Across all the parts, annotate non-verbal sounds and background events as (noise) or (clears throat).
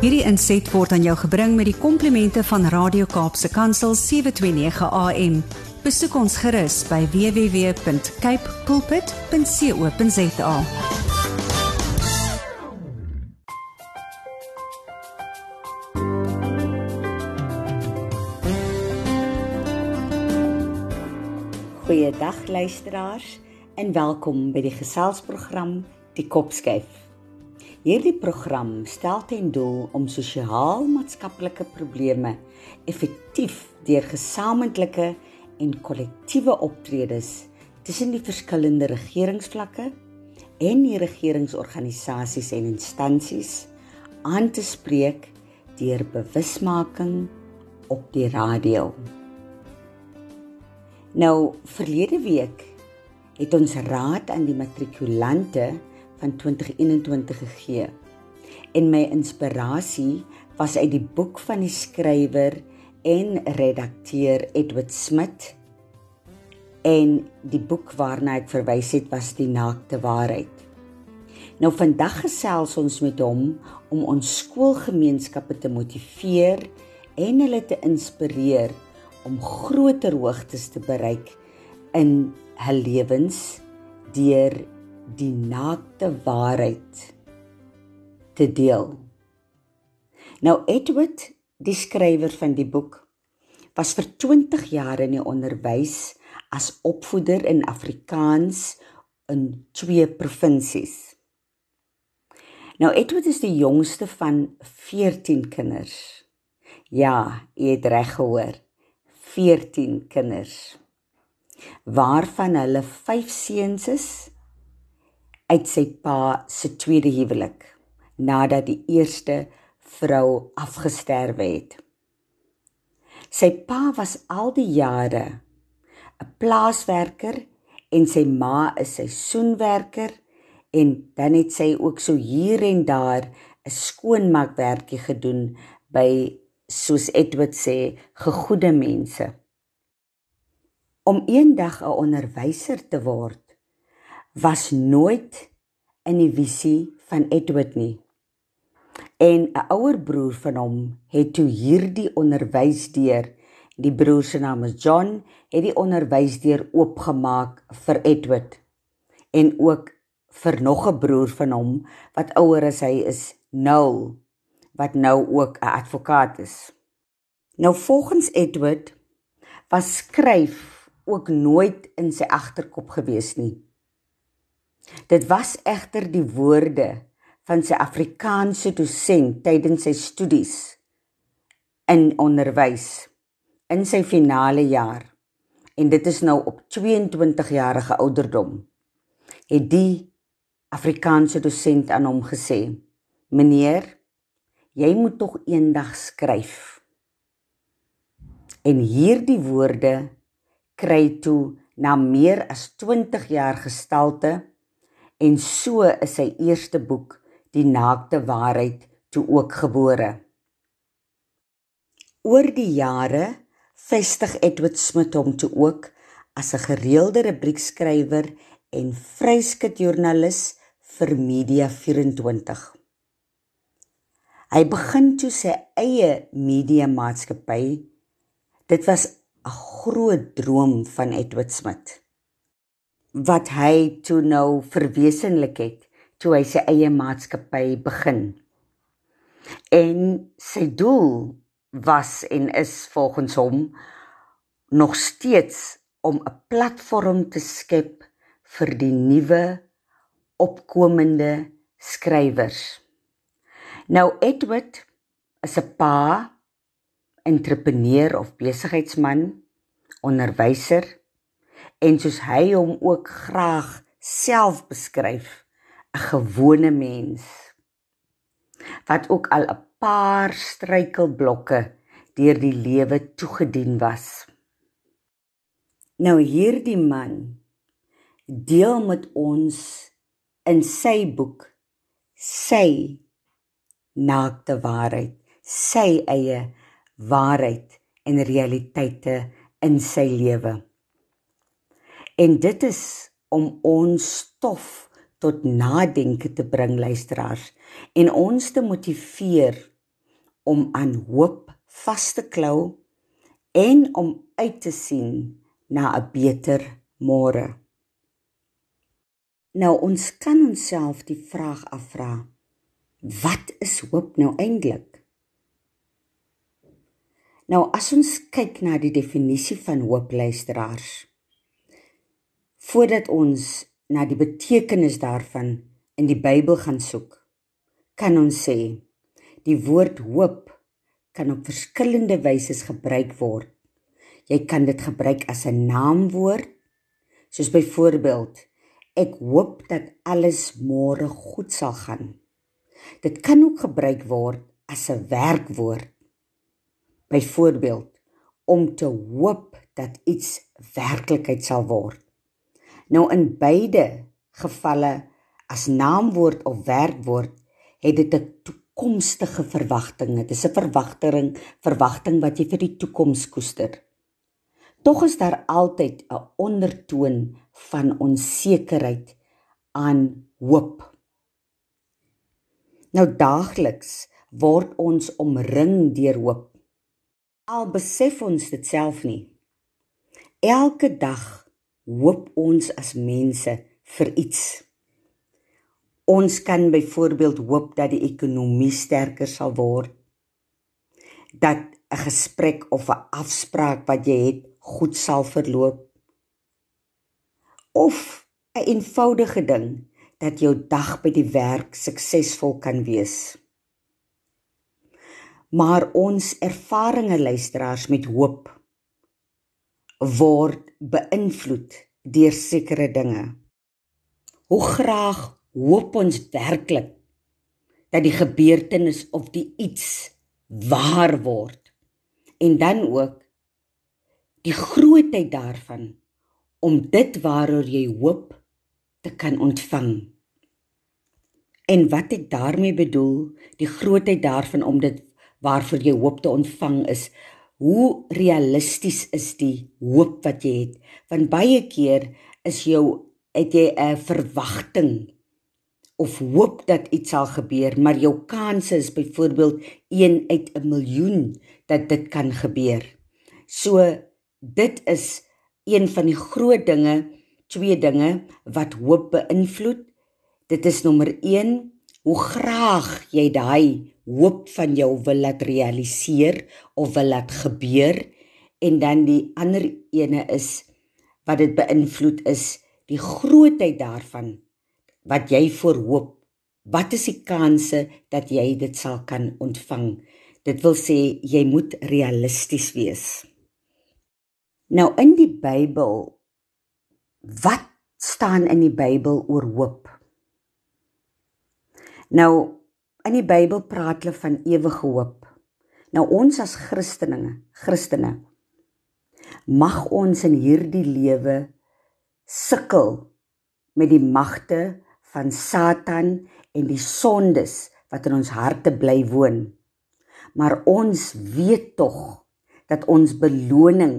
Hierdie inset word aan jou gebring met die komplimente van Radio Kaapse Kansel 729 AM. Besoek ons gerus by www.cape pulpit.co.za. Goeiedag luisteraars en welkom by die geselsprogram Die Kopskyf. Hierdie program stel ten doel om sosiaal-maatskaplike probleme effektief deur gesamentlike en kollektiewe optredes tussen die verskillende regeringsvlakke en die regeringsorganisasies en instansies aan te spreek deur bewusmaking op die radio. Nou verlede week het ons raad aan die matrikulante van 2021 gegee. En my inspirasie was uit die boek van die skrywer en redakteur Edward Smith. En die boek waarna ek verwys het was Die naakte waarheid. Nou vandag gesels ons met hom om ons skoolgemeenskappe te motiveer en hulle te inspireer om groter hoogtes te bereik in hul lewens deur die naakte waarheid te deel. Nou Edward, die skrywer van die boek, was vir 20 jaar in die onderwys as opvoeder in Afrikaans in twee provinsies. Nou Edward is die jongste van 14 kinders. Ja, jy het reg gehoor. 14 kinders waarvan hulle 5 seuns is uit sy pa se tweede huwelik nadat die eerste vrou afgesterwe het. Sy pa was al die jare 'n plaaswerker en sy ma 'n seisoenwerker en dan het sy ook so hier en daar 'n skoonmaakwerkie gedoen by soos Edward sê, gegoede mense. Om eendag 'n onderwyser te word was nooit in die visie van Edward nie. En 'n ouer broer van hom het toe hierdie onderwysdeur, die broer se naam is John, het die onderwysdeur oopgemaak vir Edward en ook vir nog 'n broer van hom wat ouer as hy is, Noel wat nou ook 'n advokaat is. Nou volgens Edward was skryf ook nooit in sy agterkop gewees nie. Dit was egter die woorde van sy Afrikaanse dosent tydens sy studies in onderwys in sy finale jaar en dit is nou op 22 jarige ouderdom het die Afrikaanse dosent aan hom gesê meneer jy moet tog eendag skryf. En hierdie woorde kry toe na meer as 20 jaar gestalte en so is sy eerste boek Die naakte waarheid toe ook gebore. Oor die jare vestig Edward Smith hom toe ook as 'n gereelde rubriekskrywer en vryskutjoernalis vir Media 24. Hy begin toe sy eie media maatskappy. Dit was 'n groot droom van Edward Smith. Wat hy toe nou verwesenlik het toe hy sy eie maatskappy begin. En sy doel was en is volgens hom nog steeds om 'n platform te skep vir die nuwe opkomende skrywers. Nou Edward is 'n pa, entrepreneur of besigheidsman, onderwyser en soos hy hom ook graag self beskryf, 'n gewone mens wat ook al 'n paar struikelblokke deur die lewe toegedien was. Nou hierdie man deel met ons in sy boek sy naakte waarheid, sy eie waarheid en realiteite in sy lewe. En dit is om ons stof tot nadenke te bring luisteraars en ons te motiveer om aan hoop vas te klou en om uit te sien na 'n beter môre. Nou ons kan onsself die vraag afvra: Wat is hoop nou eintlik? Nou as ons kyk na die definisie van hoop luisteraars, voordat ons na die betekenis daarvan in die Bybel gaan soek, kan ons sê die woord hoop kan op verskillende wyse gebruik word. Jy kan dit gebruik as 'n naamwoord, soos byvoorbeeld ek hoop dat alles môre goed sal gaan. Dit kan ook gebruik word as 'n werkwoord. Byvoorbeeld om te hoop dat iets werklikheid sal word. Nou in beide gevalle as naamwoord of werkwoord het dit 'n toekomstige verwagting. Dit is 'n verwagting, verwagting wat jy vir die toekoms koester. Tog is daar altyd 'n ondertoon van onsekerheid aan hoop. Nou daagliks word ons omring deur hoop. Al besef ons dit self nie. Elke dag hoop ons as mense vir iets. Ons kan byvoorbeeld hoop dat die ekonomie sterker sal word. Dat 'n gesprek of 'n afspraak wat jy het goed sal verloop. Of 'n eenvoudige ding dat jou dag by die werk suksesvol kan wees. Maar ons ervarings luisteraars met hoop word beïnvloed deur sekere dinge. Hoe graag hoop ons werklik dat die gebeurtenis of die iets waar word en dan ook die grootheid daarvan om dit waaroor jy hoop te kan ontvang en wat ek daarmee bedoel die grootheid daarvan om dit waarvoor jy hoop te ontvang is hoe realisties is die hoop wat jy het want baie keer is jou het jy 'n verwagting of hoop dat iets sal gebeur, maar jou kans is byvoorbeeld 1 uit 'n miljoen dat dit kan gebeur. So dit is een van die groot dinge, twee dinge wat hoop beïnvloed. Dit is nommer 1, hoe graag jy daai hoop van jou wil laat realiseer of wil laat gebeur en dan die ander ene is wat dit beïnvloed is die grootheid daarvan wat jy voorhoop, wat is die kanse dat jy dit sal kan ontvang? Dit wil sê jy moet realisties wees. Nou in die Bybel wat staan in die Bybel oor hoop? Nou in die Bybel praat hulle van ewige hoop. Nou ons as Christene, Christene mag ons in hierdie lewe sukkel met die magte van Satan en die sondes wat in ons harte bly woon. Maar ons weet tog dat ons beloning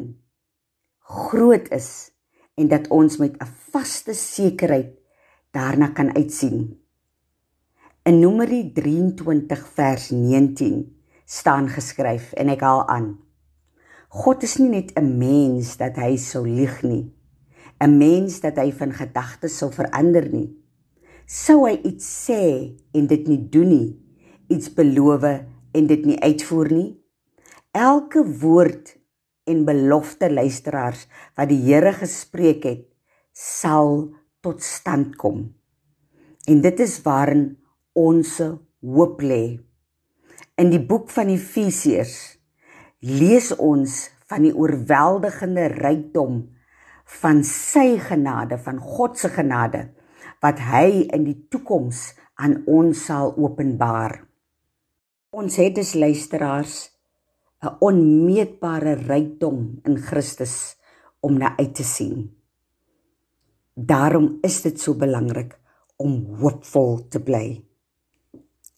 groot is en dat ons met 'n vaste sekerheid daarna kan uitsien. In Numeri 23 vers 19 staan geskryf en ek haal aan: God is nie net 'n mens dat hy sou lieg nie. 'n Mens dat hy van gedagtes sou verander nie sou hy iets sê en dit nie doen nie, iets beloof en dit nie uitvoer nie. Elke woord en belofte luisteraars wat die Here gespreek het, sal tot stand kom. En dit is waarin ons hoop lê. In die boek van Efesiërs lees ons van die oorweldigende rykdom van sy genade, van God se genade wat hy in die toekoms aan ons sal openbaar. Ons het as luisteraars 'n onmeetbare rykdom in Christus om na uit te sien. Daarom is dit so belangrik om hoopvol te bly.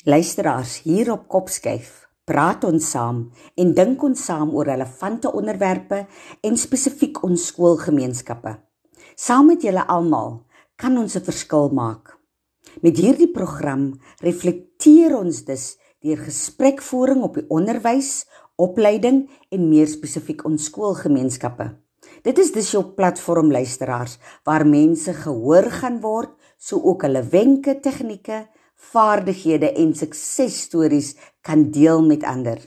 Luisteraars, hier op Kopskyf praat ons saam en dink ons saam oor relevante onderwerpe en spesifiek ons skoolgemeenskappe. Saam met julle almal kan ons 'n verskil maak. Met hierdie program reflekteer ons dus deur gesprekvoering op die onderwys, opleiding en meer spesifiek ons skoolgemeenskappe. Dit is dus jou platform luisteraars waar mense gehoor gaan word, so ook hulle wenke, tegnieke, vaardighede en suksesstories kan deel met ander.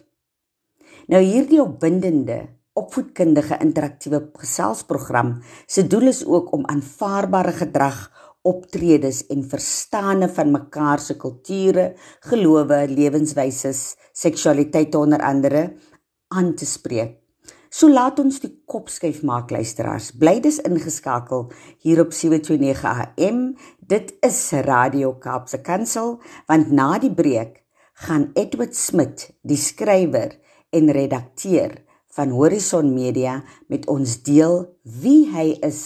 Nou hierdie opwindende, opvoedkundige interaktiewe geselsprogram se doel is ook om aanvaarbare gedrag optredes en verstande van mekaar se kulture, gelowe, lewenswyse, seksualiteit onder andere aan te spreek. So laat ons die kop skuif maak luisteraars. Bly dis ingeskakel hier op 729 AM. Dit is Radio Kaapse Kansel want na die breek gaan Edward Smit, die skrywer en redakteur van Horizon Media met ons deel wie hy is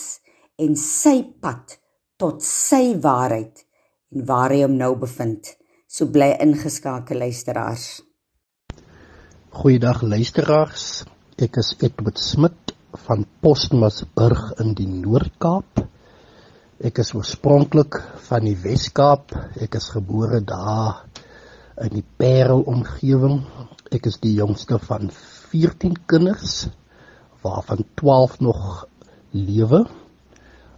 en sy pad tot sy waarheid en waar hy hom nou bevind. So bly ingeskakel luisteraars. Goeiedag luisteraars. Ek is Edward Smit van Postmasburg in die Noord-Kaap. Ek is oorspronklik van die Wes-Kaap. Ek is gebore daar in die Parel omgewing. Ek is die jongste van 14 kinders waarvan 12 nog lewe.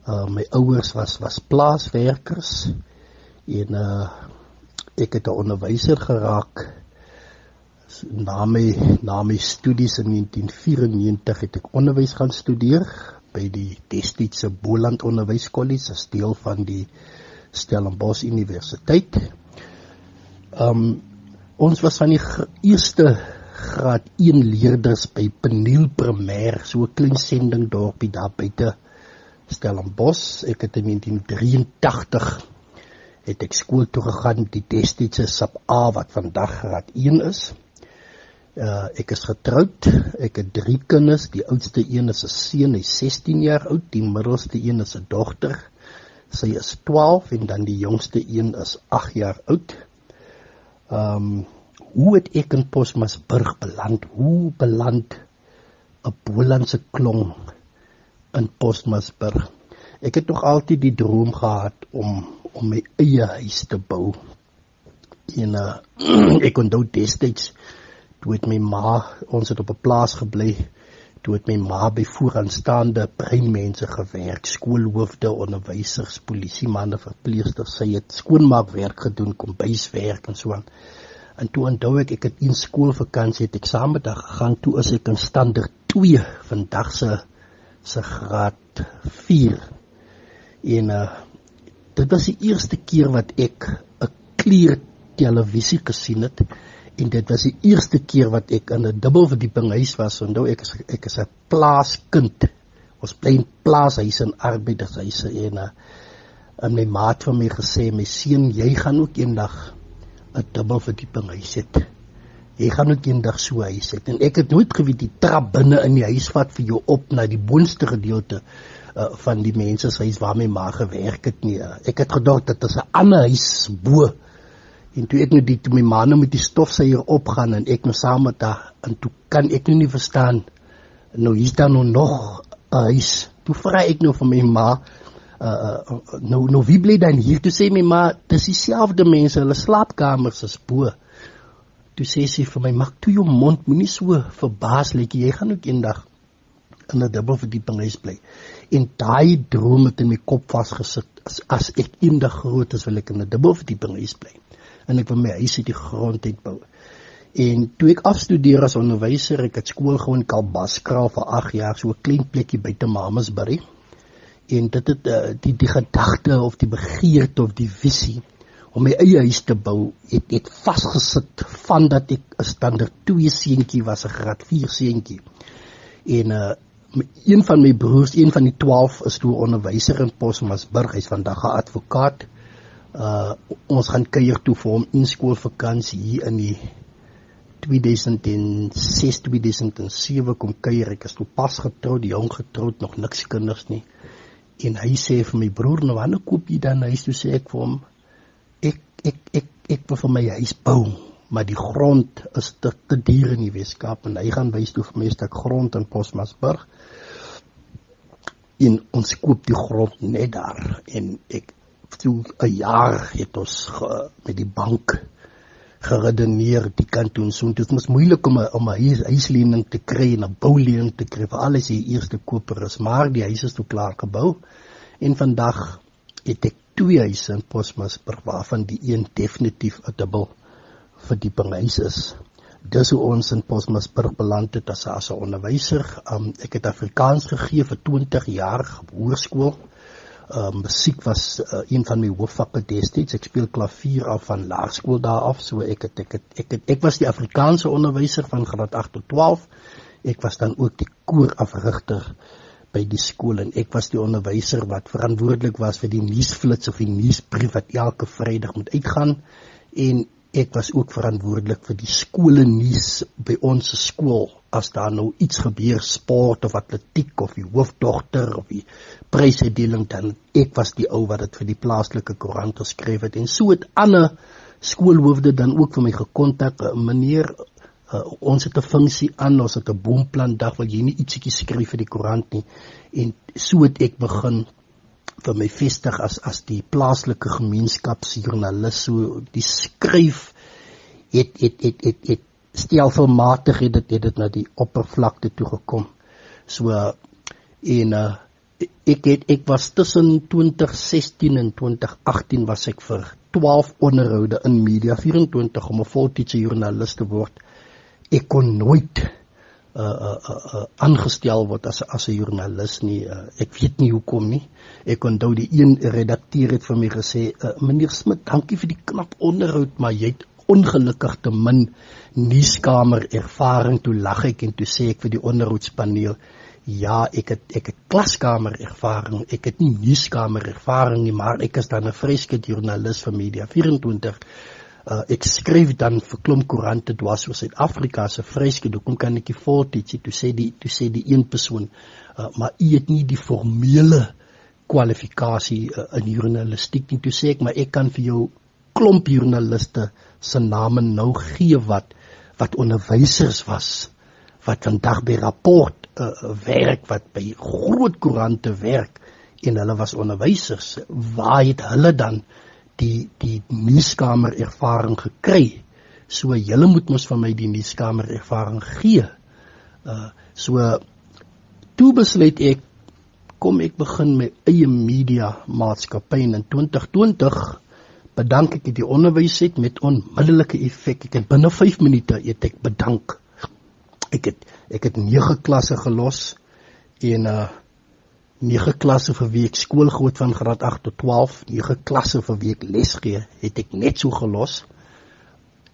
Uh my ouers was was plaaswerkers en uh ek het 'n onderwyser geraak na my na my studies in 1994 het ek onderwys gaan studeer by die Destydse Boland Onderwyskollege as deel van die Stellenbosch Universiteit. Um ons was van die eerste graad 1 leerders by Peniel Primêr, so 'n klein sending dorpie daar buite Stellenbosch. Ek het in 1983 het ek skool toe gegaan die Destydse Sub A wat vandag graad 1 is. Uh ek is getroud. Ek het drie kinders. Die oudste een is 'n seun, hy's 16 jaar oud. Die middelste een is 'n dogter. Sy is 12 en dan die jongste een is 8 jaar oud. Um hoe het ek in Posmasburg beland? Hoe beland 'n Bolandse klong in Postmasburg. Ek het nog altyd die droom gehad om om my eie huis te bou. En uh, (clears throat) ek dit destyds toe het my ma ons het op 'n plaas gebly. Toe het my ma by vooraanstaande breinmense gewerk, skoolhoofde, onderwysers, polisiemanne, verpleegsters. Sy het skoonmaakwerk gedoen, kombuiswerk en so aan. En toe onthou ek ek het in skoolvakansie het ek saam met haar gegaan toe as ek in standaard 2 vandag se se graad 4. En uh dit was die eerste keer wat ek 'n kleur televisie gesien het en dit was die eerste keer wat ek in 'n dubbelverdieping huis was. Onthou ek is ek is 'n plaaskind. Ons bly in plaashuise en arbeidershuise en uh en my maat van my gesê my seun jy gaan ook eendag 'n dubbelverdieping huis hê jy gaan ook eendag so huis hê en ek het nooit geweet die trap binne in die huis vat vir jou op na die boonste gedeelte uh, van die mense se huis waar my ma gewerk het nie ek het gedink dit is 'n ander huis bo en toe ek nou die my ma nou met die stofsuier opgaan en ek nou saam met haar en toe kan ek nou nie verstaan nou hier's daar nou nog 'n huis toe vra ek nou vir my ma uh, nou nou wie bly dan hier toe sê my ma dis dieselfde mense hulle slaapkamers is bo Toe sê sy vir my: "Maak toe jou mond, moenie so verbaas lyk jy gaan ook eendag in 'n dubbelverdieping huis bly." En daai droom het in my kop vasgesit as as ek eendag groot is wil ek in 'n dubbelverdieping huis bly. En ek wil my huis uit die grond uit bou. En toe ek afstudeer as onderwyser, ek het skool gehou in Kalbaskraal vir 8 jaar, so 'n klein plekkie buite Mamasbury. En dit het uh, die die gedagte of die begeerte of die visie om my eie huis te bou het het vasgesit van dat ek 'n standaard 2 seentjie was 'n graad 4 seentjie en uh een van my broers een van die 12 is toe onderwyser in Posmasburg hy's vandag 'n advokaat uh ons gaan kuier toe vir hom in skoolvakansie hier in die 2006 2007 kom kuier. Ek is toe pas getroud jong getroud nog niks kinders nie. En hy sê vir my broer nou wanneer koop jy dan huis? Toe sê ek vir hom ek ek ek ek wil vir my huis bou, maar die grond is te te duur in die Weskaap en hy gaan wys toe vir my 'n stuk grond in Posmasburg. En ons koop die grond net daar. En ek toe 'n jaar het ons ge, met die bank geredeneer die kant toe en so dit was moeilik om 'n om 'n huis, huislening te kry en 'n boulening te kry vir alles die eerste koper is. Maar die huis is toe klaar gebou. En vandag het ek twee huise in Posmasburg waarvan die een definitief 'n dubbel verdiepingshuis is. Dis hoe ons in Posmasburg beland het as 'n onderwyser. Um, ek het Afrikaans gegee vir 20 jaar hoërskool um, musiek was uh, een van my hoofvakke destyds. Ek speel klavier af van laerskool daar af, so ek het ek het ek het ek was die Afrikaanse onderwyser van graad 8 tot 12. Ek was dan ook die koorafrigter by die skool en ek was die onderwyser wat verantwoordelik was vir die nuusflits of die nuusbrief wat elke Vrydag moet uitgaan en ek was ook verantwoordelik vir die skole nuus by ons skool. As daar nou iets gebeur sport of atletiek of die hoofdogter of die prysuitdeling dan ek was die ou wat dit vir die plaaslike koerant geskryf het. En so het ander skoolhoofde dan ook vir my gekontak eh, meneer uh, ons het 'n funksie aan ons het 'n boomplan dag wil jy nie ietsiekie skryf vir die koerant nie? En so het ek begin vir my vestig as as die plaaslike gemeenskapsjoernalis so die skryf het het het het, het stelselmatig het dit het dit na die oppervlakte toe gekom. So en uh, ek het ek was tussen 2016 en 2018 was ek vir 12 onderhoude in Media 24 om 'n voltydse joernalis te word. Ek kon nooit uh uh uh, uh aangestel word as as 'n joernalis nie. Uh, ek weet nie hoekom nie. Ek onthou die een redakteur het vir my gesê, uh, "Meneer Smit, dankie vir die knap onderhoud, maar jy het ongelukkig te min nuuskamer ervaring toe lag ek en toe sê ek vir die onderhoudspaneel ja ek het ek het klaskamer ervaring ek het nie nuuskamer ervaring nie maar ek is dan 'n freske joernalis vir media 24 uh, ek skryf dan vir klomp koerante dwars oor Suid-Afrika se freske hoekom kan ek nie voltyds toe sê die toe sê die een persoon uh, maar u het nie die formele kwalifikasie uh, in journalistiek nie. Toe sê ek maar ek kan vir jou klomp joernaliste se name nou gee wat wat onderwysers was wat vandag by rapport uh, werk wat by groot koerante werk en hulle was onderwysers. Waar het hulle dan die die nuuskamer ervaring gekry so julle moet mos van my die nuuskamer ervaring gee uh, so toe besluit ek kom ek begin my eie media maatskappy in 2020 bedank ek die onderwys het met onmiddellike effek. Ek het binne 5 minute het ek bedank. Ek het ek het 9 klasse gelos en uh 9 klasse vir wie ek skool gehad van graad 8 tot 12, 9 klasse vir wie ek les gee, het ek net so gelos.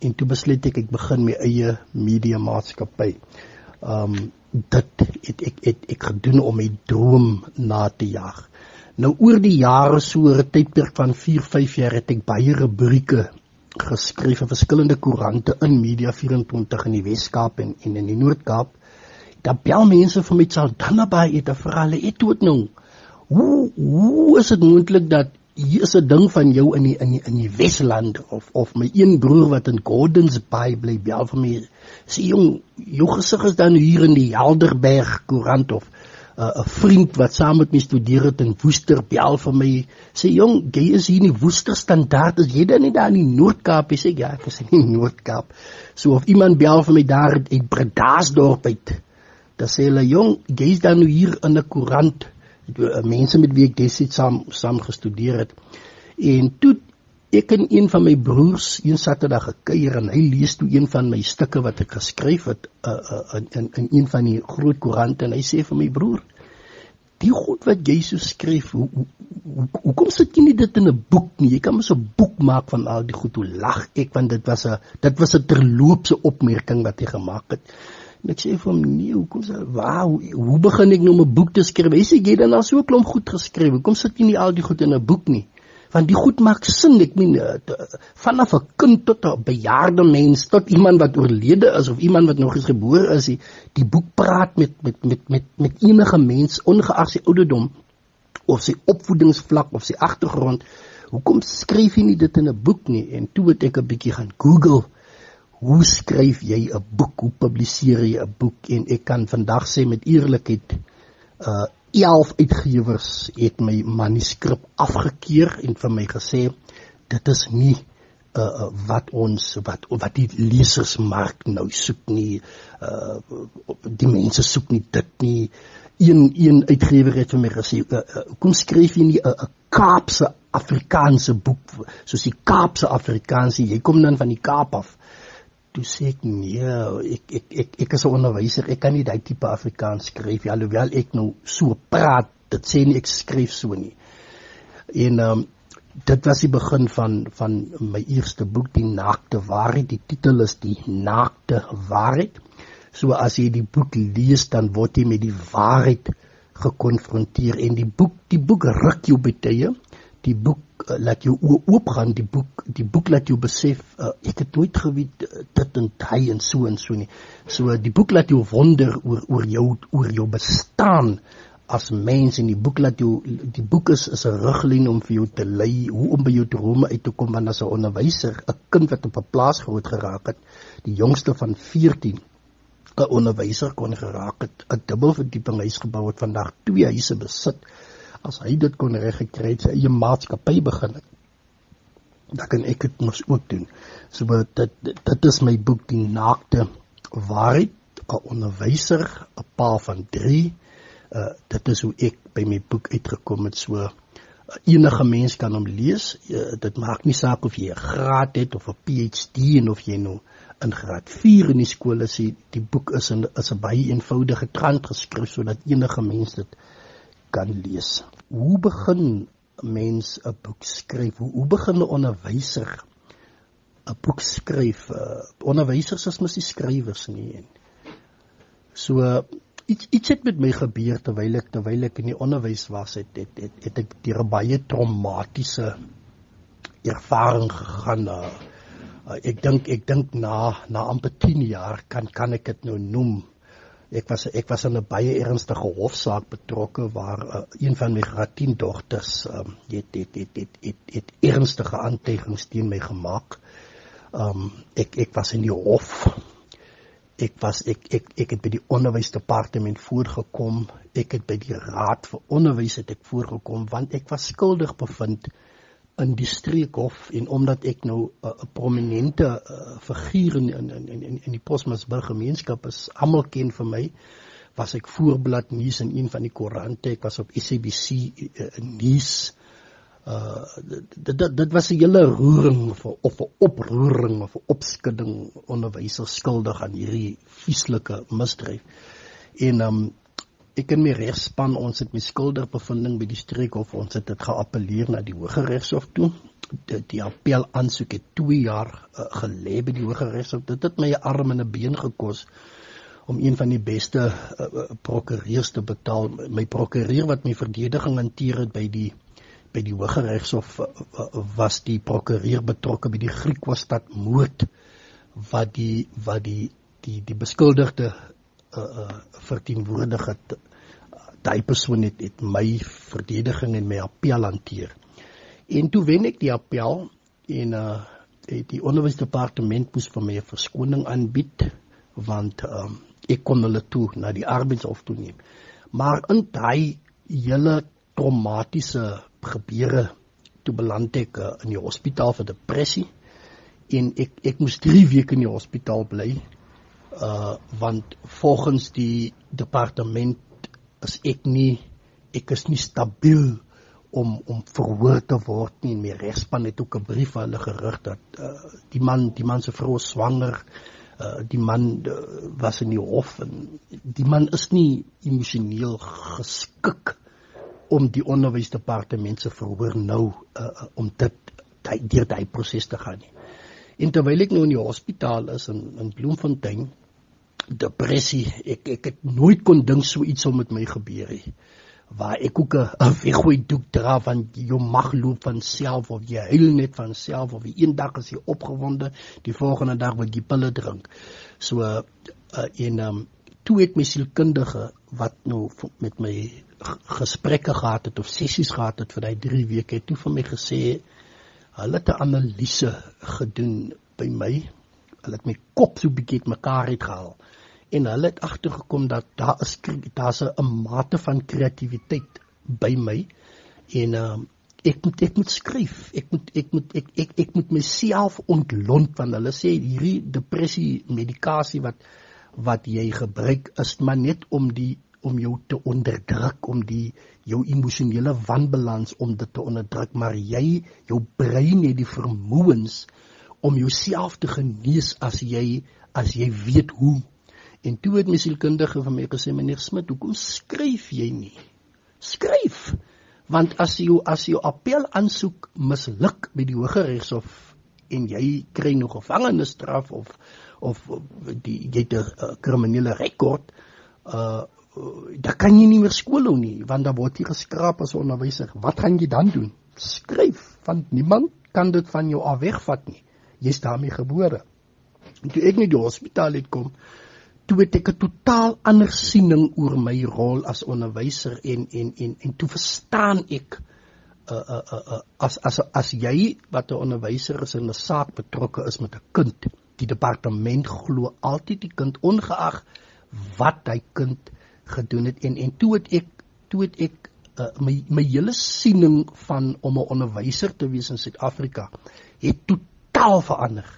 En toe besluit ek ek begin my eie media maatskappy. Um dit het ek het ek gedoen om my droom na te jag. Nou oor die jare so 'n tydperk van 4, 5 jaar het ek baie rubrieke geskryf vir verskillende koerante in Media 24 in die Wes-Kaap en, en in die Noord-Kaap. Daar bel mense vir my sal dan naby het vir hulle het tot nou. Hoe hoe is dit moontlik dat hier is 'n ding van jou in die in die in die Wesland of of my een broer wat in Gordons Bay bly bel vir my sê jong jou gesig is dan hier in die Helderberg koerant of 'n uh, vriend wat saam met my studeer het in Woester bel vir my sê jong jy is hier in die Woester standaard is jy dan nie daar in die Noord-Kaap? Sê ja ek is in die Noord-Kaap. So of iemand bel vir my daar in Bredasdorp uit dan sê hulle jong jy is dan hier in 'n koerant. Uh, mense met wie ek destyds saam saam gestudeer het. En toe ek en een van my broers een Saterdag gekuier en hy lees toe een van my stukke wat ek geskryf het uh, uh, in, in een van die groot koerante en hy sê vir my broer die goed wat jy so skryf hoe hoe hoe kom sit jy nie dit in 'n boek nie? Jy kan mos 'n boek maak van al die goed. Hoe lag ek? Want dit was 'n dit was 'n terloopse opmerking wat jy gemaak het en ek sê vir hom nee hoekom sê wow hoe begin ek nou 'n boek te skryf? Hy sê jy dan al so klomp goed geskryf. Hoekom sit jy nie al die goed in 'n boek nie? Want die goed maak sin. Ek meen eh, vanaf 'n kind tot 'n bejaarde mens tot iemand wat oorlede is of iemand wat nog eens gebore is die, die boek praat met met met met met enige mens ongeag sy ouderdom of sy opvoedingsvlak of sy agtergrond. Hoekom skryf jy nie dit in 'n boek nie? En toe het ek 'n bietjie gaan google hoe skryf jy 'n boek? Hoe publiseer jy 'n boek? En ek kan vandag sê met eerlikheid uh 11 uitgewers het my manuskrip afgekeur en vir my gesê dit is nie uh, wat ons wat wat die lesersmark nou soek nie uh, die mense soek nie dit nie. Een een uitgewer het vir my gesê uh, uh, kom skryf jy nie 'n uh, Kaapse Afrikaanse boek soos die Kaapse Afrikaanse jy kom dan van die Kaap af toe sê ek nee ek ek ek ek is 'n onderwyser ek kan nie daai tipe Afrikaans skryf ja, alhoewel ek nou so praat dit sê nie ek skryf so nie. En um, dit was die begin van van my eerste boek die naakte waarheid. Die titel is die naakte waarheid. So as jy die boek lees dan word jy met die waarheid gekonfronteer. En die boek die boek ruk jou betye. Die boek uh, laat jou oop gaan, die boek die boek laat jou besef uh, ek het nooit geweet uh, dit en hy en so en so nie. So die boek laat jou wonder oor oor jou oor jou bestaan as mens en die boek laat jou die boek is is 'n riglyn om vir jou te lei hoe om by jou drome uit te kom want as 'n onderwyser 'n kind wat op 'n plaas groot geraak het die jongste van 14 'n onderwyser kon geraak het, 'n dubbelverdieping huis gebou het, vandag twee huise besit. As hy dit kon reg gekry het, sy eie maatskappy begin het. Dan kan ek dit mos ook doen. So dit dit is my boek die naakte waarheid, 'n onderwyser, 'n pa van 3. Uh dit is hoe ek by my boek uitgekom het so uh, enige mens kan hom lees. Uh, dit maak nie saak of jy 'n graad het of 'n PhD en of jy nou in graad 4 in die skool is die, boek is in is 'n baie eenvoudige krant geskryf sodat enige mens dit kan lees. Hoe begin mens 'n boek skryf? Hoe, hoe begin 'n onderwyser 'n boek skryf? Uh, onderwysers is mos nie skrywers nie. So iets iets het met my gebeur terwyl ek terwyl ek in die onderwys was het het het, het ek deur 'n baie traumatiese ervaring gegaan. Uh, Uh, ek dink ek dink na na amper 10 jaar kan kan ek dit nou noem. Ek was ek was in 'n baie ernstige hofsaak betrokke waar uh, een van my graad 10 dogters um, het, het, het, het, het, het ernstige aanteigings teen my gemaak. Um ek ek was in die hof. Ek was ek ek ek het by die onderwysdepartement voorgekom. Ek het by die raad vir onderwys het ek voorgekom want ek was skuldig bevind in die streekhof en omdat ek nou 'n uh, prominente uh, figuur in in in in, in die Posmasburg gemeenskap is, almal ken vir my, was ek voorblad nuus in een van die koerante, ek was op SABC uh, nuus. Uh dit dit dit was 'n hele roering vir of 'n oproering of 'n opskudding onderwysers skuldig aan hierdie vieslike misdryf. En um ek en my regspan ons het my skuldigbevinding by die streekhof ons het dit geappeleer na die hoë regshof toe. Die, die appel aansoek het 2 jaar uh, gelê by die hoë regshof dit het my arm en 'n been gekos om een van die beste uh, prokureurs te betaal. My prokureur wat my verdediging hanteer het by die by die hoë regshof uh, was die prokureur betrokke by die Griekwostad moord wat die wat die die die beskuldigde uh, uh verteenwoordig het daai persoon het, het my verdediging en my appel hanteer. En toe wen ek die appel en uh die onderwysdepartement moes vir my 'n verskoning aanbied want um ek kon hulle toe na die arbeidshof toe neem. Maar in daai hele traumatiese gebeure toe beland ek uh, in die hospitaal vir depressie en ek ek moes 3 weke in die hospitaal bly uh want volgens die departement is ek nie ek is nie stabiel om om verhoor te word nie en my regspan het ook 'n brief aan hulle gerig dat uh, die man die man se vrou swanger uh, die man uh, was in die hof en die man is nie emosioneel geskik om die onderwysdepartement se verhoor nou uh, om dit deur daai proses te gaan nie. En terwyl ek nou in die hospitaal is in in Bloemfontein depressie. Ek ek het nooit kon dink so iets sou met my gebeur nie. Waar ek ook 'n weggooi doek dra van jou mag loop van self of jy huil net van self of een dag is jy opgewonde, die volgende dag word jy pille drink. So uh, en um, toe het my sielkundige wat nou met my gesprekke gehad het of sessies gehad het vir daai 3 weke het toe vir my gesê hulle het 'n analise gedoen by my. Hulle het my kop so bietjie uitmekaar uitgehaal. En hulle het agtergekom dat daar is daar's 'n mate van kreatiwiteit by my. En uh, ek moet ek moet skryf. Ek moet ek moet ek ek, ek moet myself ontlont want hulle sê hierdie depressie medikasie wat wat jy gebruik is maar net om die om jou te onderdruk om die jou emosionele wanbalans om dit te onderdruk. Maar jy jou brein het die vermoëns om jouself te genees as jy as jy weet hoe en toe het my sielkundige vir my gesê meneer Smit hoekom skryf jy nie skryf want as jy as jou appel aansoek misluk by die hoë regshof en jy kry nog gevangenisstraf of of die jy het 'n kriminele rekord uh dan kan jy nie meer skool hou nie want dan word jy geskraap as onderwyser. Wat gaan jy dan doen? Skryf want niemand kan dit van jou af wegvat nie. Jy's daarmee gebore. En toe ek net die hospitaal het kom, toe het ek 'n totaal ander siening oor my rol as onderwyser en en en en toe verstaan ek uh uh uh, uh as as as jy wat 'n onderwyser is in 'n saak betrokke is met 'n kind, die departement glo altyd die kind ongeag wat hy kind gedoen het en en toe het ek toe het ek uh, my my hele siening van om 'n onderwyser te wees in Suid-Afrika het totaal verander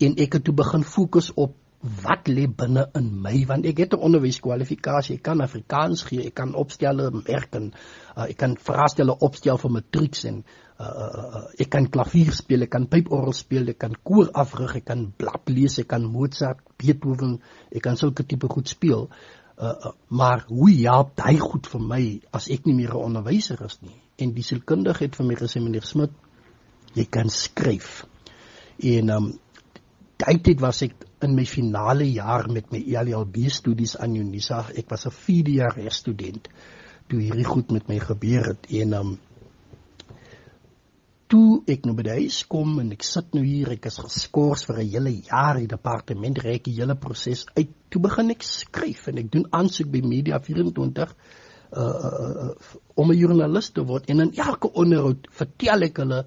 en ek het toe begin fokus op wat lê binne in my want ek het 'n onderwyskwalifikasie ek kan Afrikaans gee ek kan opstelle merk en uh, ek kan vraestelle opstel vir matrieks en uh, uh, uh, ek kan klavier speel ek kan pyporgel speel ek kan koor afrig ek kan blad lees ek kan Mozart Beethoven ek kan sulke tipe goed speel Uh, uh, maar hoe help hy goed vir my as ek nie meer 'n onderwyser is nie? En die sielkundige het vir my gesê meneer Smit, jy kan skryf. En ehm um, tyd was ek in my finale jaar met my LLB studies aan Unisa. Ek was 'n 4 jaar student toe hierdie goed met my gebeur het en ehm um, toe ek nou by die huis kom en ek sit nou hier, ek is geskort vir 'n hele jaar in die departement reik die hele proses uit. Toe begin ek skryf en ek doen aansoek by Media 24 uh, uh om 'n joernalis te word en in elke onderhoud vertel ek hulle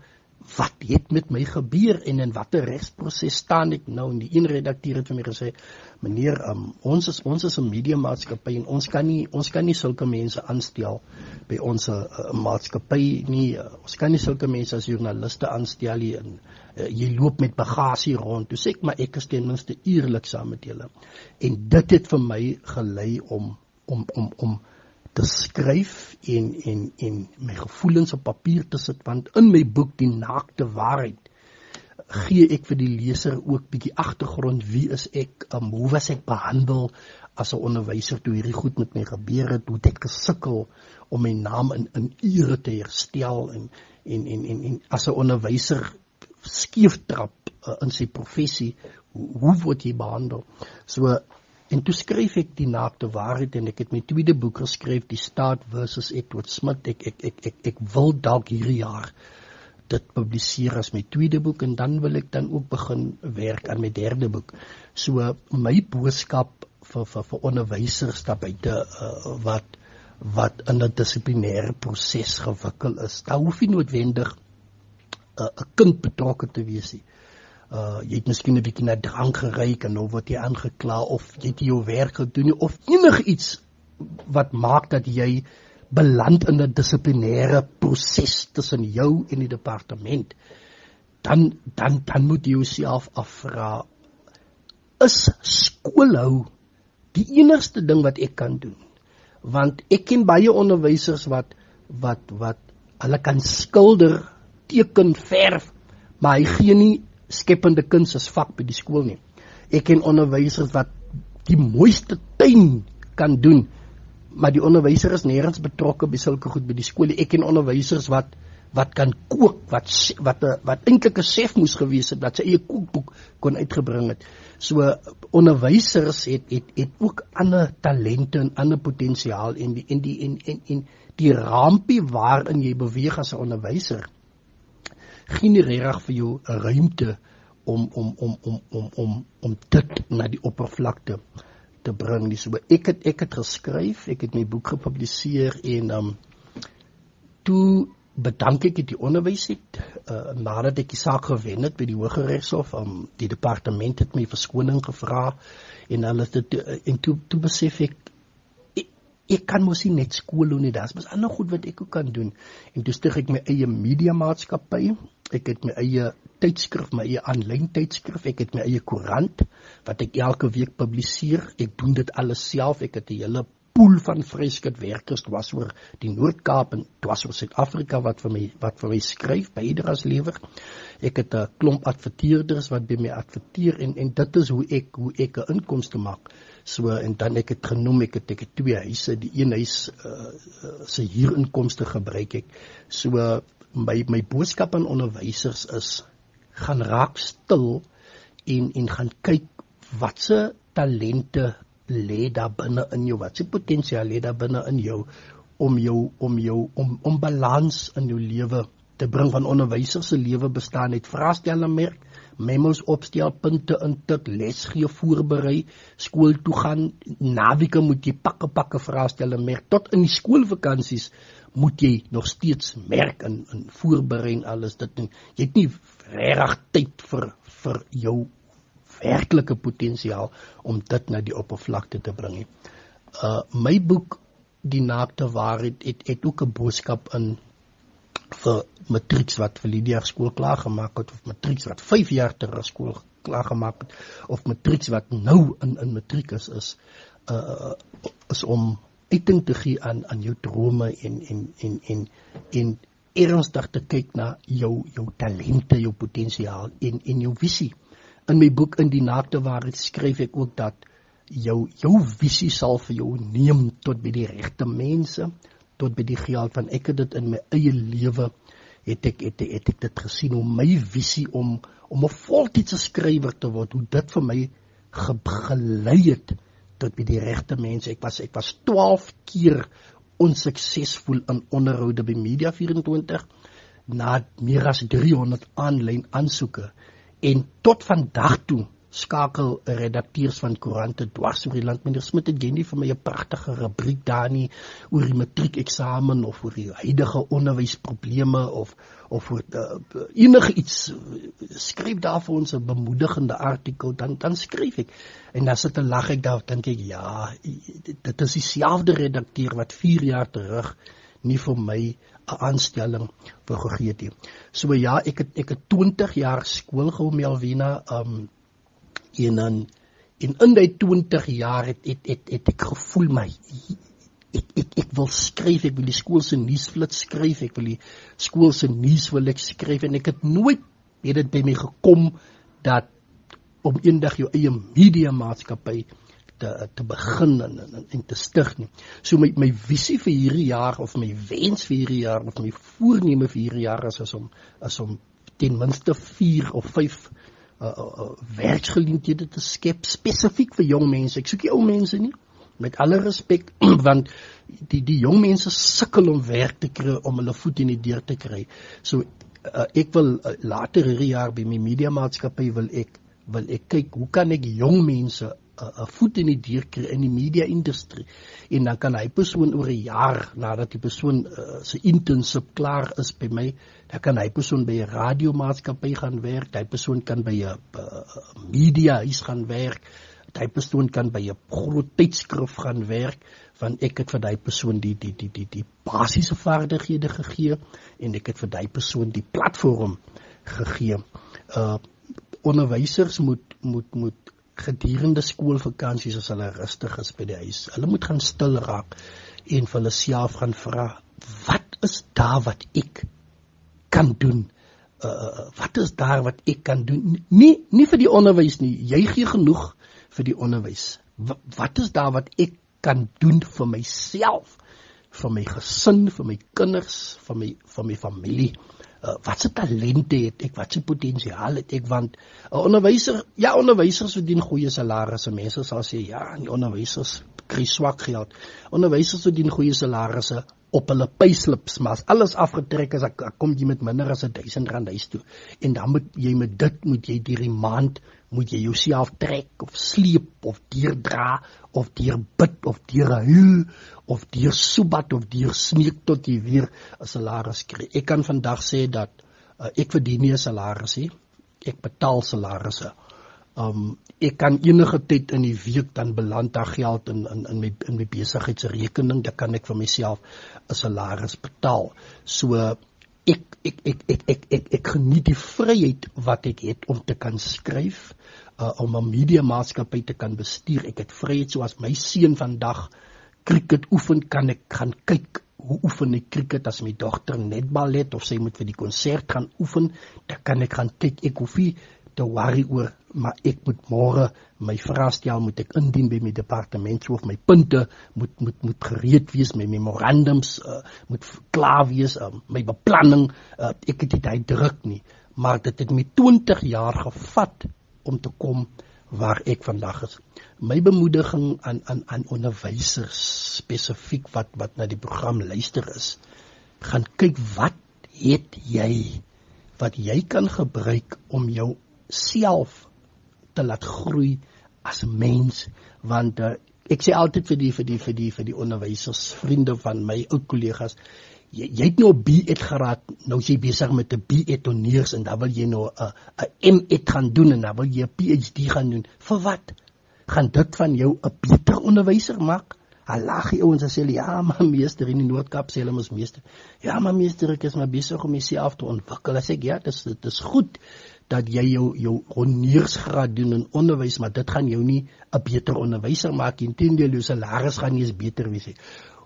wat het met my gebeur en in watter regsproses staan ek nou? En die een redakteur het vir my gesê meneer um, ons is ons is 'n media maatskappy en ons kan nie ons kan nie sulke mense aanstel by ons uh, maatskappy nie. Uh, ons kan nie sulke mense as joernaliste aanstel nie en uh, jy loop met bagasie rond. Toe sê ek maar ek is ten minste eerlik saam met julle. En dit het vir my gelei om om om om te skryf en en en my gevoelens op papier te sit want in my boek die naakte waarheid gee ek vir die leser ook bietjie agtergrond wie is ek um, hoe was ek behandel as 'n onderwyser toe hierdie goed met my gebeur het hoe het ek gesukkel om my naam in in ure te herstel en en en en, en as 'n onderwyser skief trap uh, in sy professie hoe, hoe word jy behandel? So En toe skryf ek die naakte waarheid en ek het my tweede boek geskryf, Die Staat versus Edward Smith. Ek ek ek ek, ek wil dalk hierdie jaar dit publiseer as my tweede boek en dan wil ek dan ook begin werk aan my derde boek. So my boodskap vir vir vir onderwysers daar buite uh, wat wat in 'n dissiplinêre proses gewikkel is. Daar hoef nie noodwendig uh, 'n uh, kind betrokke te wees nie uh jy het miskien 'n bietjie na drank geryk en nou word jy aangekla of jy het jou werk gedoen of enigiets wat maak dat jy beland in 'n dissiplinêre proses tussen jou en die departement. Dan dan dan moet jy jouself afvra is skoolhou die enigste ding wat ek kan doen? Want ek ken baie onderwysers wat wat wat hulle kan skilder teken verf maar hy gee nie skepende kuns as vak by die skool nie. Ek ken onderwysers wat die mooiste tuin kan doen, maar die onderwyser is nêrens betrokke by sulke goed by die skool. Ek ken onderwysers wat wat kan kook, wat wat wat eintlik 'n chef moes gewees het dat sy eie kookboek kon uitgebring het. So onderwysers het het het ook ander talente en ander potensiaal en die en die en en, en die rampie waarin jy beweeg as 'n onderwyser gee nie reg vir jou 'n ruimte om om om om om om om dit na die oppervlakte te bring nie. So ek het ek het geskryf, ek het my boek gepubliseer en um toe bedank ek die onderwys het uh, nadat ek die saak gewen het by die Hooggeregshof um die departement het my verskoning gevra en hulle het uh, en toe toe besef ek ek kan mos nie net skool doen nie, daar's mos ander goed wat ek ook kan doen. En toe stig ek my eie media maatskappy. Ek het my eie tydskrif, my eie aanlyn tydskrif, ek het my eie koerant wat ek elke week publiseer. Ek doen dit alles self. Ek het 'n hele pool van vryskut werkers was oor die Noord-Kaap en was oor Suid-Afrika wat vir my wat vir my skryf bydraes lewer. Ek het 'n klomp adverteerders wat by my adverteer en en dit is hoe ek hoe ek 'n inkomste maak. So en dan ek het genoem ek het ek het twee huise, die een huis uh, uh, se huurinkomste gebruik ek. So my my boodskap aan onderwysers is gaan raak stil en en gaan kyk watse talente lê daar binne in jou wat se potensiaal lê daar binne in jou om jou om jou om om balans in jou lewe te bring van onderwysers se lewe bestaan uit vraestelle merk memos opstel punte intik les gee voorberei skool toe gaan naweke moet jy pakke pakke vraestelle merk tot in die skoolvakansies moet jy nog steeds merk in in voorberei en alles dit jy het nie regtig tyd vir vir jou werklike potensiaal om dit na die oppervlakte te bring. Uh my boek Die naakte waarheid het, het ook 'n boodskap in vir matrieks wat vir Lydia skool klaar gemaak het of matrieks wat 5 jaar terug skool klaar gemaak het of matrieks wat nou in in matriek is is uh is om uiting te gee aan aan jou drome en en en en en ernstig te kyk na jou jou talente, jou potensiaal en en jou visie. In my boek in die naakte waarheid skryf ek ook dat jou jou visie sal vir jou neem tot by die regte mense tot by die geld van ek het dit in my eie lewe het ek het, het ek dit gesien om my visie om om 'n voltydse skrywer te word hoe dit vir my gelei het tot by die regte mense ek was ek was 12 keer onsuksesvol in onderhoude by Media 24 na meer as 300 aanlyn aansoeke. En tot vandag toe skakel redakteurs van koerante dwars oor die land. Meneer Smit het genie vir my 'n pragtige rubriek daar nie oor die matriekeksamen of oor die huidige onderwysprobleme of of oor uh, enige iets skryf daar vir ons 'n bemoedigende artikel dan dan skryf ek en dan sit 'n lag ek daar dink ek ja dit is dieselfde redakteur wat 4 jaar terug nie vir my 'n aanstelling wou gegee het nie. So ja, ek het ek het 20 jaar skool gehou Melvina um en dan in in daai 20 jaar het het het, het ek gevoel my ek ek ek wil skryf, ek wil die skool se nuusflits skryf, ek wil die skool se nuus wil ek skryf en ek het nooit het dit by my gekom dat om eendag jou eie media maatskappy te te begin en, en en te stig nie. So my my visie vir hierdie jaar of my wens vir hierdie jaar of my voorneme vir hierdie jaar is, is om is om ten minste 4 of 5 uh, uh, uh, werksgeleenthede te skep spesifiek vir jong mense. Ek soek nie ou mense nie met alle respek (clears throat) want die die jong mense sukkel om werk te kry om hulle voet in die deur te kry. So uh, ek wil uh, later hierdie jaar by my media maatskappy wil ek wil ek kyk hoe kan ek jong mense 'n voet in die deur kry in die media industrie en dan kan hy persoon oor 'n jaar nadat die persoon uh, se internship klaar is by my dan kan hy persoon by 'n radiomaatskappy gaan werk hy persoon kan by 'n uh, media huis gaan werk hy persoon kan by 'n groot tydskrif gaan werk want ek het vir daai persoon die die die die die basiese vaardighede gegee en ek het vir daai persoon die platform gegee. Uh onderwysers moet moet moet gedurende skoolvakansies as hulle rustig is by die huis. Hulle moet gaan stil raak en vir hulle self gaan vra, wat is daar wat ek kan doen? Uh wat is daar wat ek kan doen? Nie nie vir die onderwys nie. Jy gee genoeg vir die onderwys. W wat is daar wat ek kan doen vir myself? vir my gesin, vir my kinders, vir my vir my familie uh, wat se talente het ek, wat se potensiaal het ek want 'n uh, onderwyser, ja onderwysers verdien goeie salarisse. Mense sal sê ja, die onderwysers kry swak geld. Onderwysers verdien goeie salarisse op hulle payslips, maar as alles afgetrek is, dan kom jy met minder as 1000 rand huis toe. En dan moet jy met dit moet jy hierdie maand moet jy jouself trek of sleep of deurdra of deur bid of deur huil of deur subat of deur smeek tot jy weer 'n salaris kry. Ek kan vandag sê dat uh, ek verdien nie 'n salaris nie. Ek betaal salarisse. Um ek kan enige tyd in die week dan beland daar geld in in in my in my besigheidsrekening, dan kan ek vir myself 'n salaris betaal. So ek ek ek ek ek ek, ek geniet die vryheid wat ek het om te kan skryf, uh, om 'n media maatskappy te kan bestuur. Ek het vryheid soos my seun vandag cricket oefen, kan ek gaan kyk hoe oefen ek cricket as my dogter netbal het of sy moet vir die konsert gaan oefen, dan kan ek gaan kyk ek hoef nie te worry oor maar ek moet môre my vraestel moet ek indien by my departement of my punte moet moet moet gereed wees my memorandums uh, moet klaar wees uh, my beplanning uh, ek het dit hy druk nie. Maar dit het my 20 jaar gevat om te kom waar ek vandag is. My bemoediging aan aan aan onderwysers spesifiek wat wat na die program luister is gaan kyk wat het jy wat jy kan gebruik om jou self te laat groei as mens want uh, ek sê altyd vir die vir die vir die vir die onderwysers vriende van my ou kollegas jy, jy het nou B.Ed geraad nou jy besig met 'n B.Ed honeurs en dan wil jy nou 'n 'n M.Ed gaan doen en dan wil jy 'n PhD gaan doen vir wat gaan dit van jou 'n beter onderwyser maak? Alagie ouens sê ja, maar meester in die Noord-Kaap sê hulle mos meester. Ja, maar meester, ek is maar besig om myself te ontwikkel. As ek ja, dit is dit is goed dat jy jou jou honeursgraad doen in onderwys, maar dit gaan jou nie 'n beter onderwyser maak nie. Inteendeel, jou salaris gaan nie eens beter wees nie.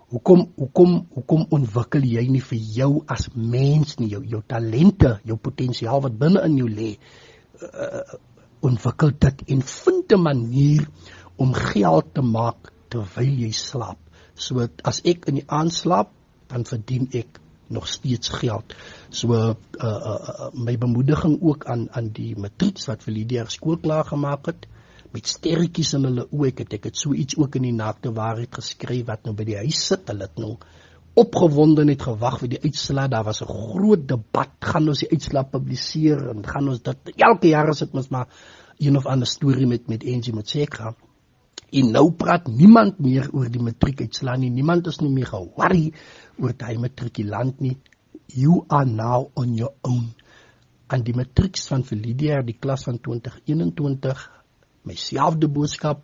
Hoekom hoekom hoekom ontwikkel jy nie vir jou as mens nie jou jou talente, jou potensiaal wat binne in jou lê? Uh, ontwikkel dit en vind 'n manier om geld te maak terwyl jy slaap. So as ek in die aand slaap, dan verdien ek nog steeds geld. So uh, uh, uh my bemoediging ook aan aan die matrieks wat vir Lydia skool klaar gemaak het met sterretjies in hulle oë. Ek het ek het so iets ook in die naakte waarheid geskryf wat nou by die huis sit. Hulle het nou opgewonde net gewag vir die uitslae. Daar was 'n groot debat. Gaan ons die uitslae publiseer en gaan ons dit elke jaar as dit mos maar een of ander storie met met Angie Motsekra. En nou praat niemand meer oor die matriekuitslae nie. Niemand is nie meer ge-worry oor daai matrikulant nie. You are now on your own. En die matrieks van Lydia, die klas van 2021, myselfde boodskap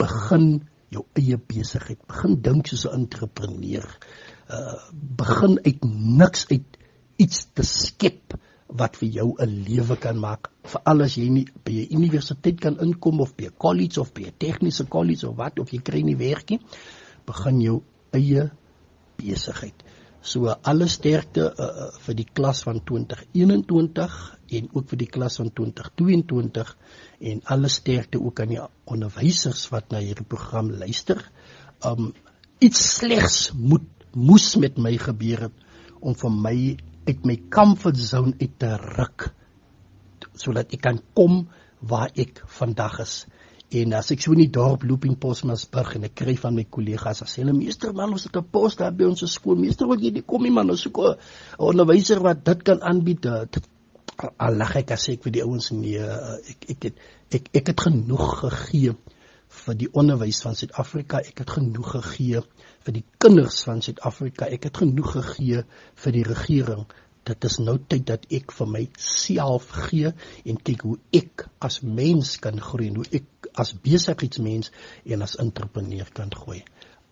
begin jou eie besigheid. Begin dink soos 'n entrepreneur. Uh begin uit niks uit iets te skep wat vir jou 'n lewe kan maak. Veral as jy nie by 'n universiteit kan inkom of by 'n college of by 'n tegniese college of wat of jy kry nie werk nie, begin jou eie besigheid. So alle sterkte uh, vir die klas van 2021 en ook vir die klas van 2022 en alle sterkte ook aan die onderwysers wat na hierdie program luister. Um iets slegs moet moes met my gebeur het om vir my uit my comfort zone uit te ruk sodat ek kan kom waar ek vandag is. En as ek so in die dorp loop in Posmasburg en ek kry van my kollegas as hulle meester man ons het 'n pos daar by ons skool. Meester wat jy nie kom nie man? Ons soek 'n onderwyser wat dit kan aanbied. Dit al lag ek as ek vir die ouens nee ek ek het ek ek het genoeg gegee vir die onderwys van Suid-Afrika ek het genoeg gegee vir die kinders van Suid-Afrika ek het genoeg gegee vir die regering dit is nou tyd dat ek vir myself gee en kyk hoe ek as mens kan groei en hoe ek as besigheidsmens en as entrepreneur kan groei.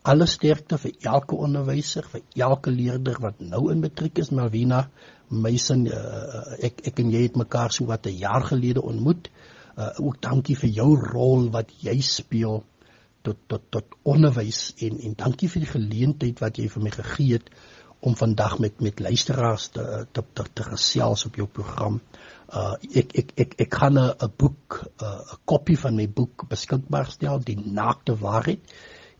Alle sterkte vir elke onderwyser, vir elke leerder wat nou in matriek is, Malvina, my sin uh, ek ek en jy het mekaar so wat 'n jaar gelede ontmoet. Uh, ook dankie vir jou rol wat jy speel tot tot tot onderwys en en dankie vir die geleentheid wat jy vir my gegee het om vandag met met luisteraars te te te, te gesels op jou program. Uh ek ek ek ek gaan 'n 'n boek 'n uh, kopie van my boek beskikbaar stel, Die Naakte Waarheid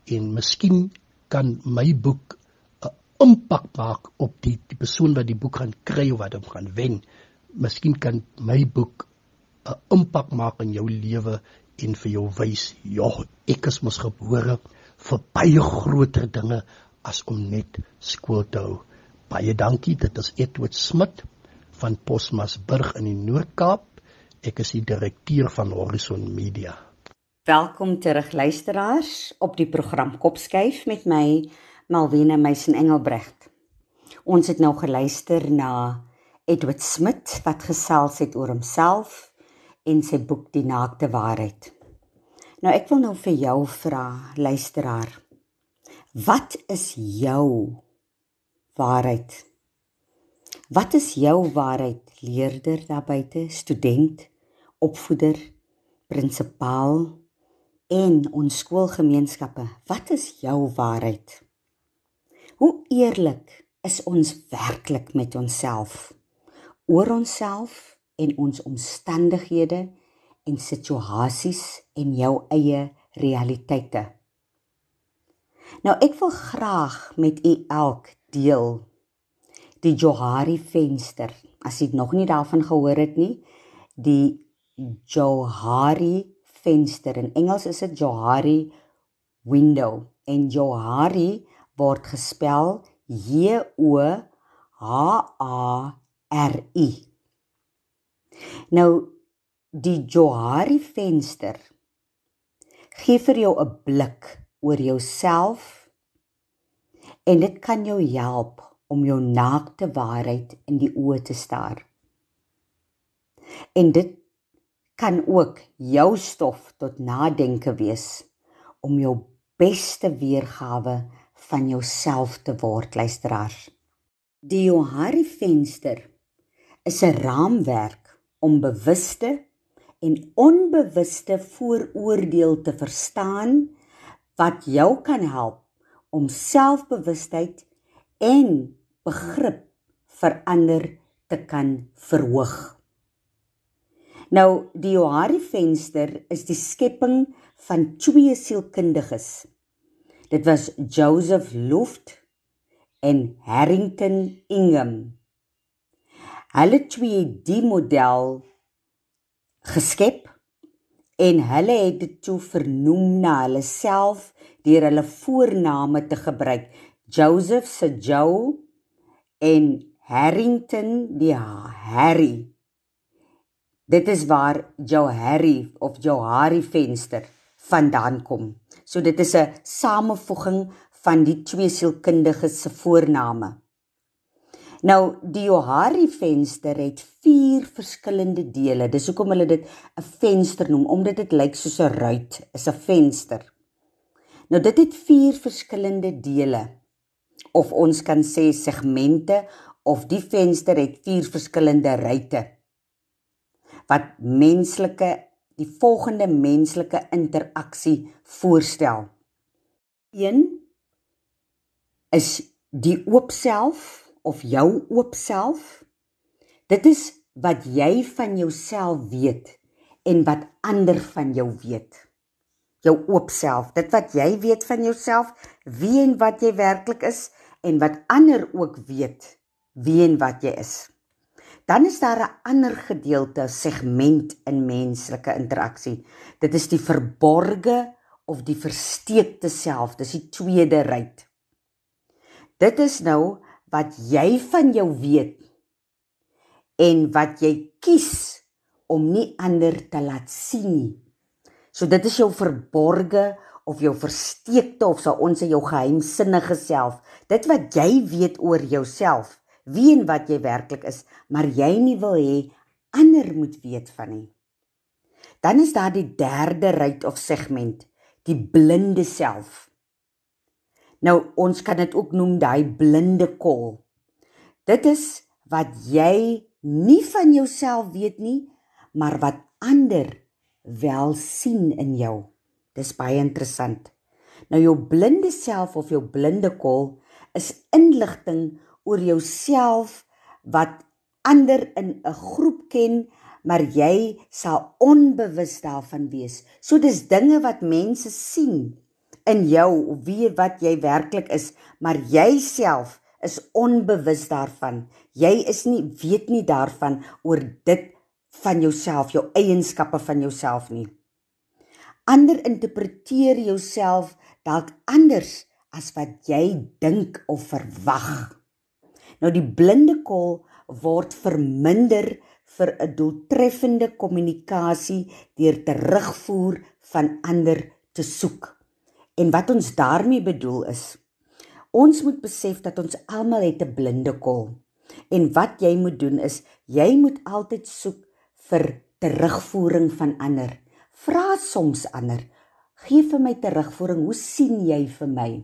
en miskien kan my boek 'n impak maak op die die persoon wat die boek gaan kry of wat hom gaan wen. Miskien kan my boek 'n impak maak in jou lewe en vir jou wys, ja, ek is mos gebore vir baie groter dinge as om net skool te hou. Baie dankie. Dit is Edward Smit van Posmasburg in die Noord-Kaap. Ek is die direkteur van Horizon Media. Welkom terug luisteraars op die program Kopskuif met my Malwena Meisen Engelbrecht. Ons het nou geluister na Edward Smit wat gesels het oor homself en sy boek Die naakte waarheid. Nou ek wil nou vir jou vra, luisteraar. Wat is jou waarheid? Wat is jou waarheid, leerder daar buite, student, opvoeder, prinsipaal en ons skoolgemeenskappe? Wat is jou waarheid? Hoe eerlik is ons werklik met onsself? Oor onsself en ons omstandighede en situasies en jou eie realiteite. Nou ek wil graag met u elk deel die Johari venster. As jy nog nie daarvan gehoor het nie, die Johari venster in Engels is dit Johari window en Johari word gespel J O H A R I. Nou die Johari venster gee vir jou 'n blik oor jouself en dit kan jou help om jou naakte waarheid in die oë te staar. En dit kan ook jou stof tot nadenke wees om jou beste weergawe van jouself te word, luisteraars. Die Johari venster is 'n raamwerk om bewuste en onbewuste vooroordeel te verstaan wat jou kan help om selfbewustheid en begrip vir ander te kan verhoog. Nou die Johari venster is die skepping van twee sielkundiges. Dit was Joseph Luft en Harrington Ingham. Hulle twee die model geskep en hulle het dit toe vernoem na hulle self deur hulle voorname te gebruik. Joseph se Joe en Harrington die Harry. Dit is waar Joe Harry of Joe Harry venster vandaan kom. So dit is 'n samevoeging van die twee sielkundiges se voorname. Nou die Johari venster het vier verskillende dele. Dis hoekom hulle dit 'n venster noem omdat dit lyk soos 'n ruit, is 'n venster. Nou dit het vier verskillende dele of ons kan sê segmente of die venster het vier verskillende ruitte wat menslike die volgende menslike interaksie voorstel. 1 is die oop self of jou oop self. Dit is wat jy van jouself weet en wat ander van jou weet. Jou oop self, dit wat jy weet van jouself, wie en wat jy werklik is en wat ander ook weet wie en wat jy is. Dan is daar 'n ander gedeelte, segment in menslike interaksie. Dit is die verborgde of die versteekte self, dis die tweede ruit. Dit is nou wat jy van jou weet en wat jy kies om nie ander te laat sien nie. So dit is jou verborgde of jou versteekte of sou ons sê jou geheimsinnige self. Dit wat jy weet oor jouself, wie en wat jy werklik is, maar jy nie wil hê ander moet weet van nie. Dan is daar die derde ruit of segment, die blinde self. Nou ons kan dit ook noem daai blinde kol. Dit is wat jy nie van jouself weet nie, maar wat ander wel sien in jou. Dis baie interessant. Nou jou blinde self of jou blinde kol is inligting oor jouself wat ander in 'n groep ken, maar jy sal onbewus daarvan wees. So dis dinge wat mense sien in jou of wie wat jy werklik is, maar jy self is onbewus daarvan. Jy is nie weet nie daarvan oor dit van jouself, jou eienskappe van jouself nie. Ander interpreteer jouself dalk anders as wat jy dink of verwag. Nou die blinde kol word verminder vir 'n doeltreffende kommunikasie deur terugvoer van ander te soek. En wat ons daarmee bedoel is, ons moet besef dat ons almal het 'n blinde kol. En wat jy moet doen is, jy moet altyd soek vir terugvoering van ander. Vra soms ander, gee vir my terugvoering. Hoe sien jy vir my?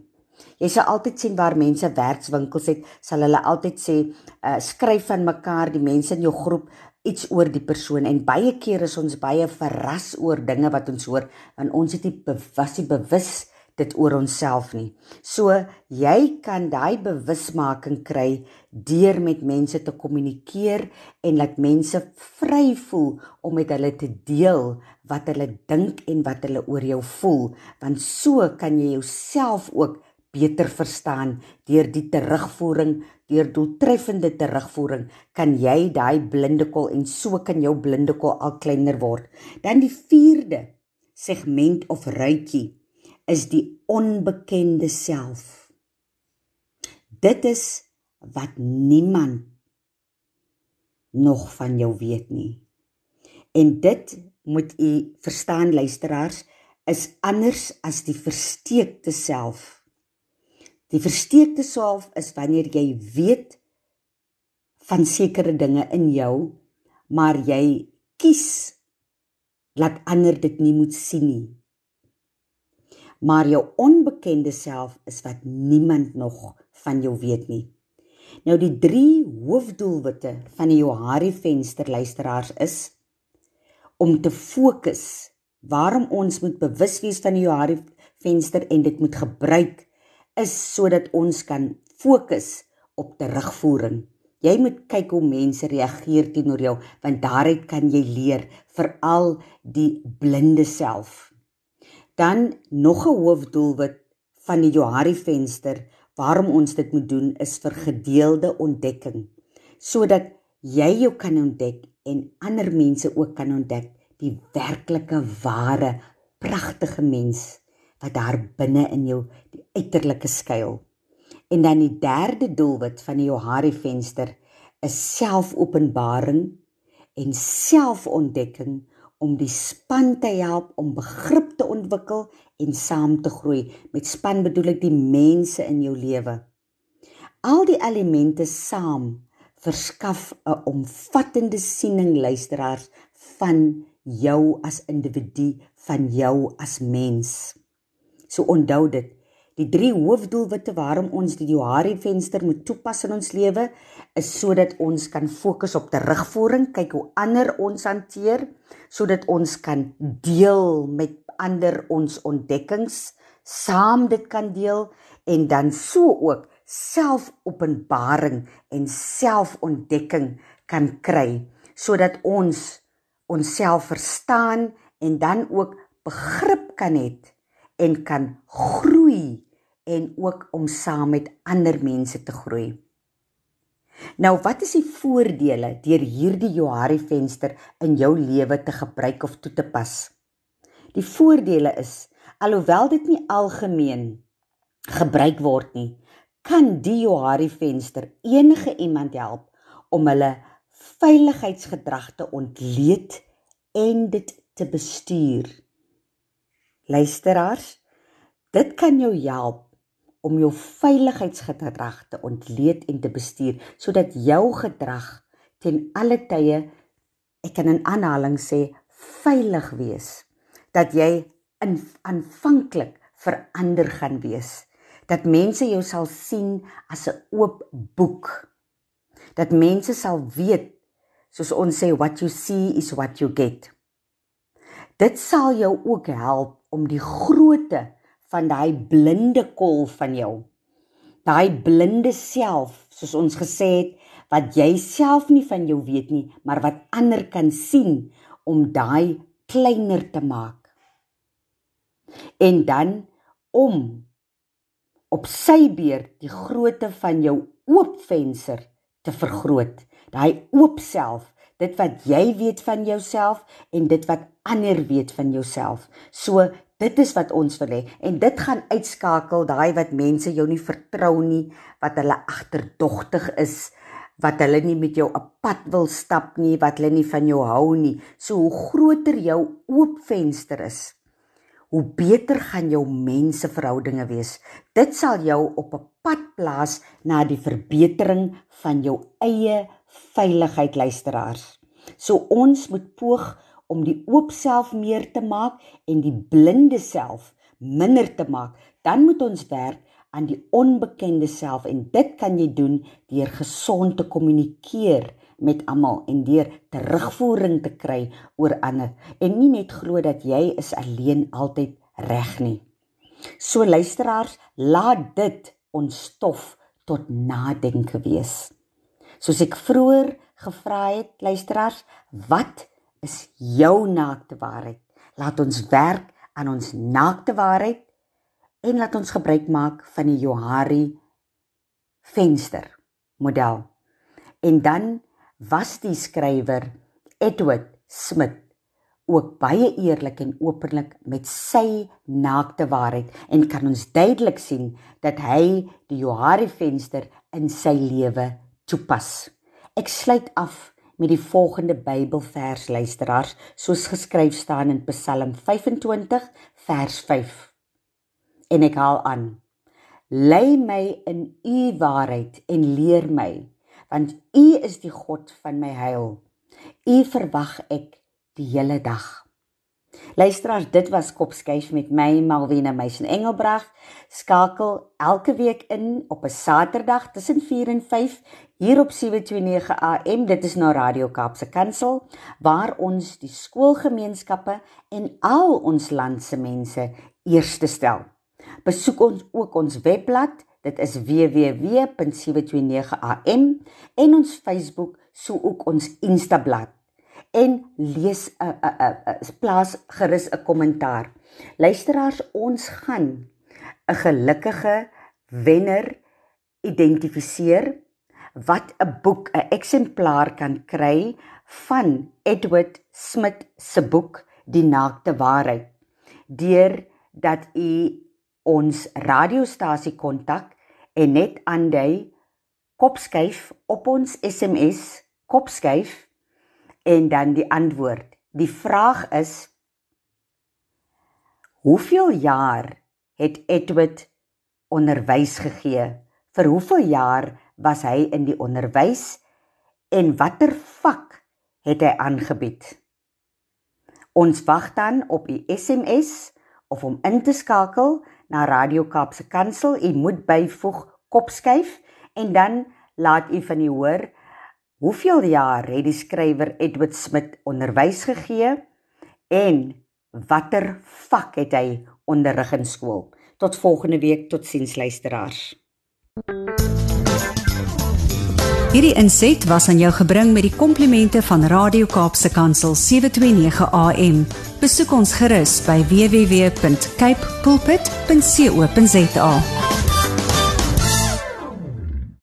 Jy sal altyd sien waar mense werkswinkels het, sal hulle altyd sê, uh, skryf van mekaar die mense in jou groep iets oor die persoon en baie keer is ons baie verras oor dinge wat ons hoor want ons het nie bewus nie bewus dit oor onsself nie. So jy kan daai bewusmaking kry deur met mense te kommunikeer en laat mense vry voel om met hulle te deel wat hulle dink en wat hulle oor jou voel, want so kan jy jouself ook beter verstaan deur die terugvoering, deur doeltreffende terugvoering, kan jy daai blinde kol en so kan jou blinde kol al kleiner word. Dan die 4de segment of ruitjie is die onbekende self. Dit is wat niemand nog van jou weet nie. En dit moet u verstaan luisteraars is anders as die versteekte self. Die versteekte self is wanneer jy weet van sekere dinge in jou, maar jy kies laat ander dit nie moet sien nie maar jou onbekende self is wat niemand nog van jou weet nie. Nou die drie hoofdoelwitte van die Johari venster luisteraars is om te fokus waarom ons moet bewus wees van die Johari venster en dit moet gebruik is sodat ons kan fokus op terugvoering. Jy moet kyk hoe mense reageer teenoor jou want daaruit kan jy leer veral die blinde self. Dan nog 'n hoofdoelwit van die Johari venster waarom ons dit moet doen is vir gedeelde ontdekking sodat jy jou kan ontdek en ander mense ook kan ontdek die werklike ware pragtige mens wat daar binne in jou die uiterlike skuil. En dan die derde doelwit van die Johari venster is selfopenbaring en selfontdekking om die span te help om begrip te ontwikkel en saam te groei. Met span bedoel ek die mense in jou lewe. Al die elemente saam verskaf 'n omvattende siening luisteraars van jou as individu, van jou as mens. So onthou dit, Die drie hoofdoelwitte waarom ons die Johari venster moet toepas in ons lewe is sodat ons kan fokus op terugvoering, kyk hoe ander ons hanteer, sodat ons kan deel met ander ons ontdekkings, saam dit kan deel en dan so ook selfopenbaring en selfontdekking kan kry sodat ons onsself verstaan en dan ook begrip kan hê en kan groei en ook om saam met ander mense te groei. Nou, wat is die voordele deur hierdie Johari venster in jou lewe te gebruik of toe te pas? Die voordele is alhoewel dit nie algemeen gebruik word nie, kan die Johari venster enige iemand help om hulle veiligheidsgedrag te ontleed en dit te bestuur. Luisteraars, dit kan jou help om jou veiligheidsgedrag te ontleed en te bestuur sodat jou gedrag ten alle tye ek kan in aanhaling sê veilig wees. Dat jy in aanvanklik verander gaan wees. Dat mense jou sal sien as 'n oop boek. Dat mense sal weet soos ons sê what you see is what you get. Dit sal jou ook help om die grootte van daai blinde kol van jou. Daai blinde self, soos ons gesê het, wat jy self nie van jou weet nie, maar wat ander kan sien om daai kleiner te maak. En dan om op sy beurt die grootte van jou oop venster te vergroot. Daai oop self, dit wat jy weet van jouself en dit wat ander weet van jouself. So Dit is wat ons wil hê en dit gaan uitskakel daai wat mense jou nie vertrou nie, wat hulle agterdogtig is, wat hulle nie met jou 'n pad wil stap nie, wat hulle nie van jou hou nie. So hoe groter jou oop venster is, hoe beter gaan jou menseverhoudinge wees. Dit sal jou op 'n pad plaas na die verbetering van jou eie veiligheid luisteraars. So ons moet poog om die oop self meer te maak en die blinde self minder te maak. Dan moet ons werk aan die onbekende self en dit kan jy doen deur gesond te kommunikeer met almal en deur terugvoering te kry oor ander en nie net glo dat jy is alleen altyd reg nie. So luisteraars, laat dit ons stof tot nadenke wees. Soos ek vroeër gevra het, luisteraars, wat is jou naakte waarheid? Laat ons werk aan ons naakte waarheid en laat ons gebruik maak van die Johari venster model. En dan was die skrywer Edward Smith ook baie eerlik en openlik met sy naakte waarheid en kan ons duidelik sien dat hy die Johari venster in sy lewe toepas. Ek sluit af met die volgende Bybelvers luisteraars soos geskryf staan in Psalm 25 vers 5 en ek haal aan. Lei my in u waarheid en leer my, want u is die God van my heil. U verwag ek die hele dag. Luisteraars, dit was Kopskuif met my Malwena Meisen Engelbreg. Skakel elke week in op 'n Saterdag tussen 4 en 5 hier op 729 AM. Dit is na Radio Kaapse Kansel waar ons die skoolgemeenskappe en al ons land se mense eerste stel. Besoek ons ook ons webblad. Dit is www.729am en ons Facebook, so ook ons Instablad. En lees 'n uh, 'n uh, 'n uh, uh, plaas gerus 'n kommentaar. Luisteraars, ons gaan 'n gelukkige wenner identifiseer wat 'n boek, 'n eksemplaar kan kry van Edward Smith se boek Die naakte waarheid deur dat u ons radiostasie kontak en net aandui kopskuif op ons SMS kopskuif en dan die antwoord. Die vraag is Hoeveel jaar het Edward onderwys gegee? Vir hoeveel jaar was hy in die onderwys en watter vak het hy aangebied? Ons wag dan op u SMS of om in te skakel na Radio Kaapse Kansel. U moet byvoeg kopskuif en dan laat u van u hoor hoeveel jaar het die skrywer Edward Smith onderwys gegee en watter vak het hy onderrig in skool. Tot volgende week, totsiens luisteraars. Hierdie inset was aan jou gebring met die komplimente van Radio Kaapse Kansel 729 AM. Besoek ons gerus by www.cape pulpit.co.za.